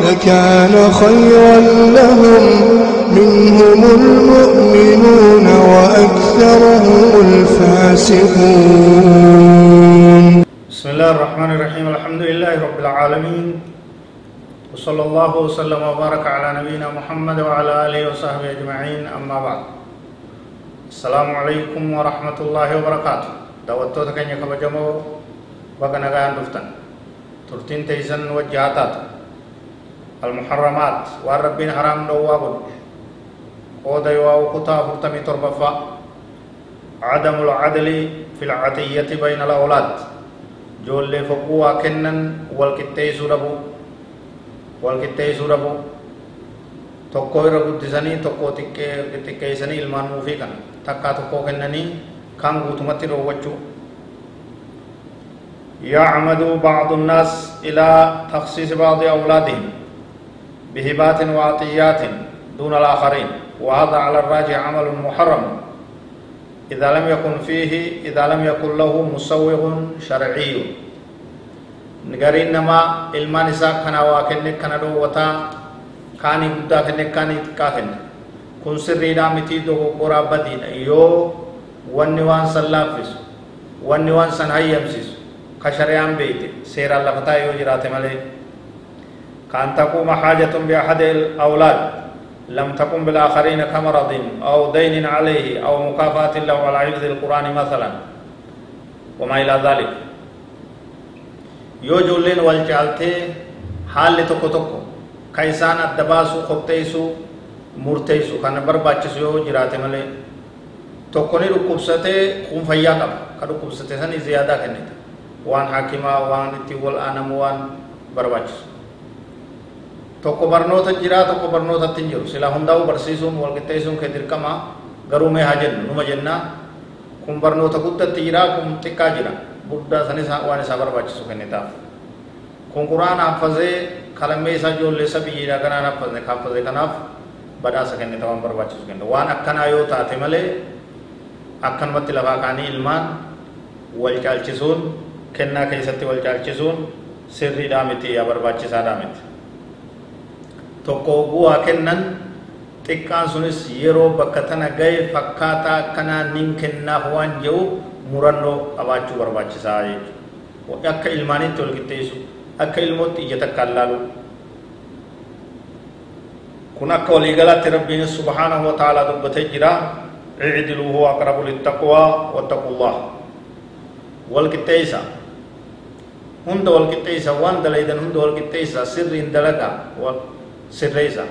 لكان خيرا لهم. منهم المؤمنون وأكثرهم الفاسقون. بسم الله الرحمن الرحيم. الحمد لله رب العالمين. وصلى الله وسلم وبارك على نبينا محمد وعلى آله وصحبه أجمعين. أما بعد. السلام عليكم ورحمة الله وبركاته. دعوتو تكني كبجمو بقنا غان دفتن. ترتين تيزن وجهاتات. المحرمات والربين حرام نواب؟ قود يواو قطا فرتمي تربفا. عدم العدل في العطية بين الأولاد. جول لي فقوا كنن والكتيس ربو والكتيس ربو تقوي ربو تزاني تقوي تكي تكي سني المان موفيقا. تقا تقوي كنني كان غوتمتي روجو يعمد بعض الناس إلى تخصيص بعض أولادهم. بهبات وعطيات دون الآخرين وهذا على الراجع عمل محرم. إذا لم يكن فيه إذا لم يكن له مسوغ شرعي. نغارين نما علمان إساء كان واكن كان دو وتا كاني بدا كن كاني كن سري دامتي دو قرا بدين. يو واني وان سلافس واني وان سن هيمسس كشريان بيت سير الله فتا يو جرات ملي كان تقوم حاجة بأحد الأولاد لم تقم بالآخرين كمرض أو دين عليه أو مكافأة له على حفظ القرآن مثلا وما إلى ذلك. يوجل والجالتي حال تكو تكو كيسان الدباسو خبتيسو مرتيسو كان برباتشسو جراتي ملي. تكوني ركبسته قم فياقب كركبسته سني زيادة كنت وان حاكما وان اتبول آنم وان برباتشسو tokko barnoota jiraa tokko barnootatti hin jiru sila hundaa'u barsiisuun walqixxeessuun kee dirqama garuu mee haa jennu numa jennaa kun barnoota guddatti jiraa kun xiqqaa jira guddaa sanis waan isaa barbaachisu kennitaaf kun quraana haffazee kalammee isaa ijoollee isa biyyiidha kanaan haffazne haffazee kanaaf badhaasa kennita waan barbaachisu kenna waan akkanaa yoo taate malee akkanumatti lafaa kaanii ilmaan wal caalchisuun kennaa keessatti wal caalchisuun sirriidhaa miti yaa barbaachisaadhaa miti tokko bu'aa kennan xiqqaan sunis yeroo bakka tana gahe fakkaataa akkanaa nin kennaaf waan jedhu murannoo qabaachuu barbaachisaa jechuudha akka ilmaanitti wal qixxeessu akka ilmootti ija takkaan laalu kun akka waliigalaatti rabbiin subhaanahu wa ta'aalaa dubbatee jira اعدلوا هو أقرب للتقوى واتقوا الله والقطيسة هند والقطيسة وان دليدن هند والقطيسة سر دلقا sirreessa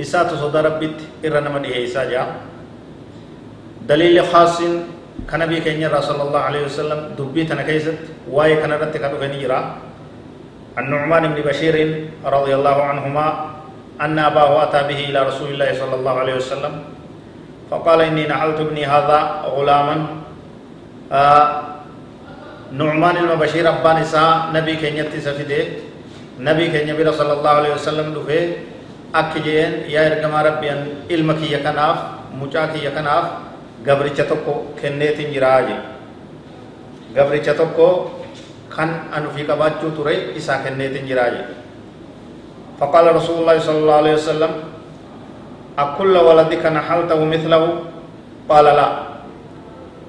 isaatu sodaa rabbitti irra nama dhiheessaa jira daliili khaasin ka nabii keenya irraa sala allahu alaihi wasallam dubbii tana keessatti waa'ee kana irratti ka dhufe ni jira عن نعمان بن بشير رضي الله عنهما أن أباه أتى به إلى رسول الله صلى الله عليه وسلم فقال إني نحلت ابني هذا غلاما آه نعمان المبشير أبان إساء نبي كينيتي سفيده nabii keenya bira sallallahu alaihi wasallam dhufee akki jeen yaa ergamaa rabbiyan ilma kiyya kanaaf mucaa kiyya kanaaf gabricha tokko kenneetiin jiraa je gabricha tokko kan anufi qabaachuu ture isaa kenneetiin jiraa je فقال رسول الله صلى الله عليه وسلم أكل ولدك نحلته مثله قال لا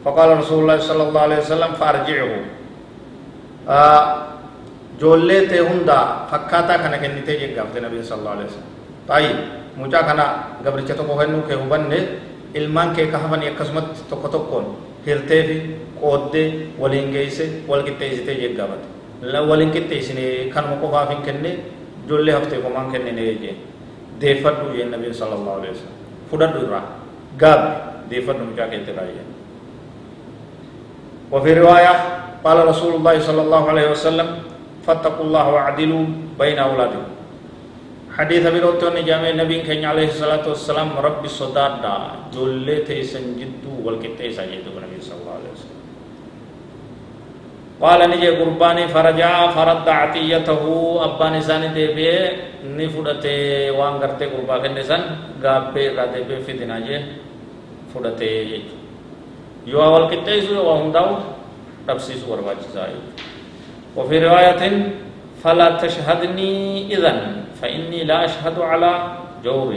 فقال رسول الله صلى الله عليه وسلم فأرجعه آه joollee ta'e hunda fakkaataa kana kennitee jeggaafte nabiin sallallahu alaihi wasallam taayib mucaa kana gabricha tokko kennuu kee hubanne ilmaan kee ka hafanii akkasumatti tokko tokkoon hirtee fi qooddee waliin geeyse wal qixxeessitee jeggaafate waliin qixxeessine kanuma qofaaf hin kenne ijoollee haftee komaan kennine jee deeffadhu jeen nabiin sallallahu alaihi wasallam fudhadhu irraa gaabi deeffadhu mucaa keetti irraa jeen وفي رواية قال رسول الله صلى الله عليه وسلم فاتقوا الله واعدلوا بين أولادكم. حديث بروتون جامع النبي كان عليه الصلاة والسلام ربي صدادا جولة تيسن جدو والكتيسا جدو النبي صلى الله عليه وسلم. قال نجي قرباني فرجع فرد عطيته أباني ساني ديبي نفدته وان کرتے قربا کنے سن گابے را ديبي في دناجه فدته يو أول كتيسو وهم داو تفسيس ورواجزا وفي رواية فلا تشهدني إذن فإني لا أشهد على جور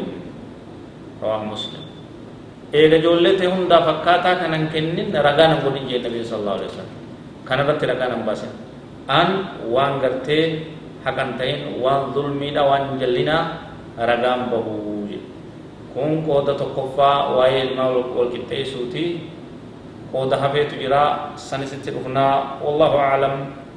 رواه مسلم. إيجا جولته هم دا فكاتا كان كنن رغانا جي النبي صلى الله عليه وسلم كان رت رغانا باسن أن وان غرتي حقن تين وان ظلمي دا وان جلنا رغام بهو كون قودا تقفا واي الماء والكتاي سوتي قودا حفيت جرا سنسيت والله أعلم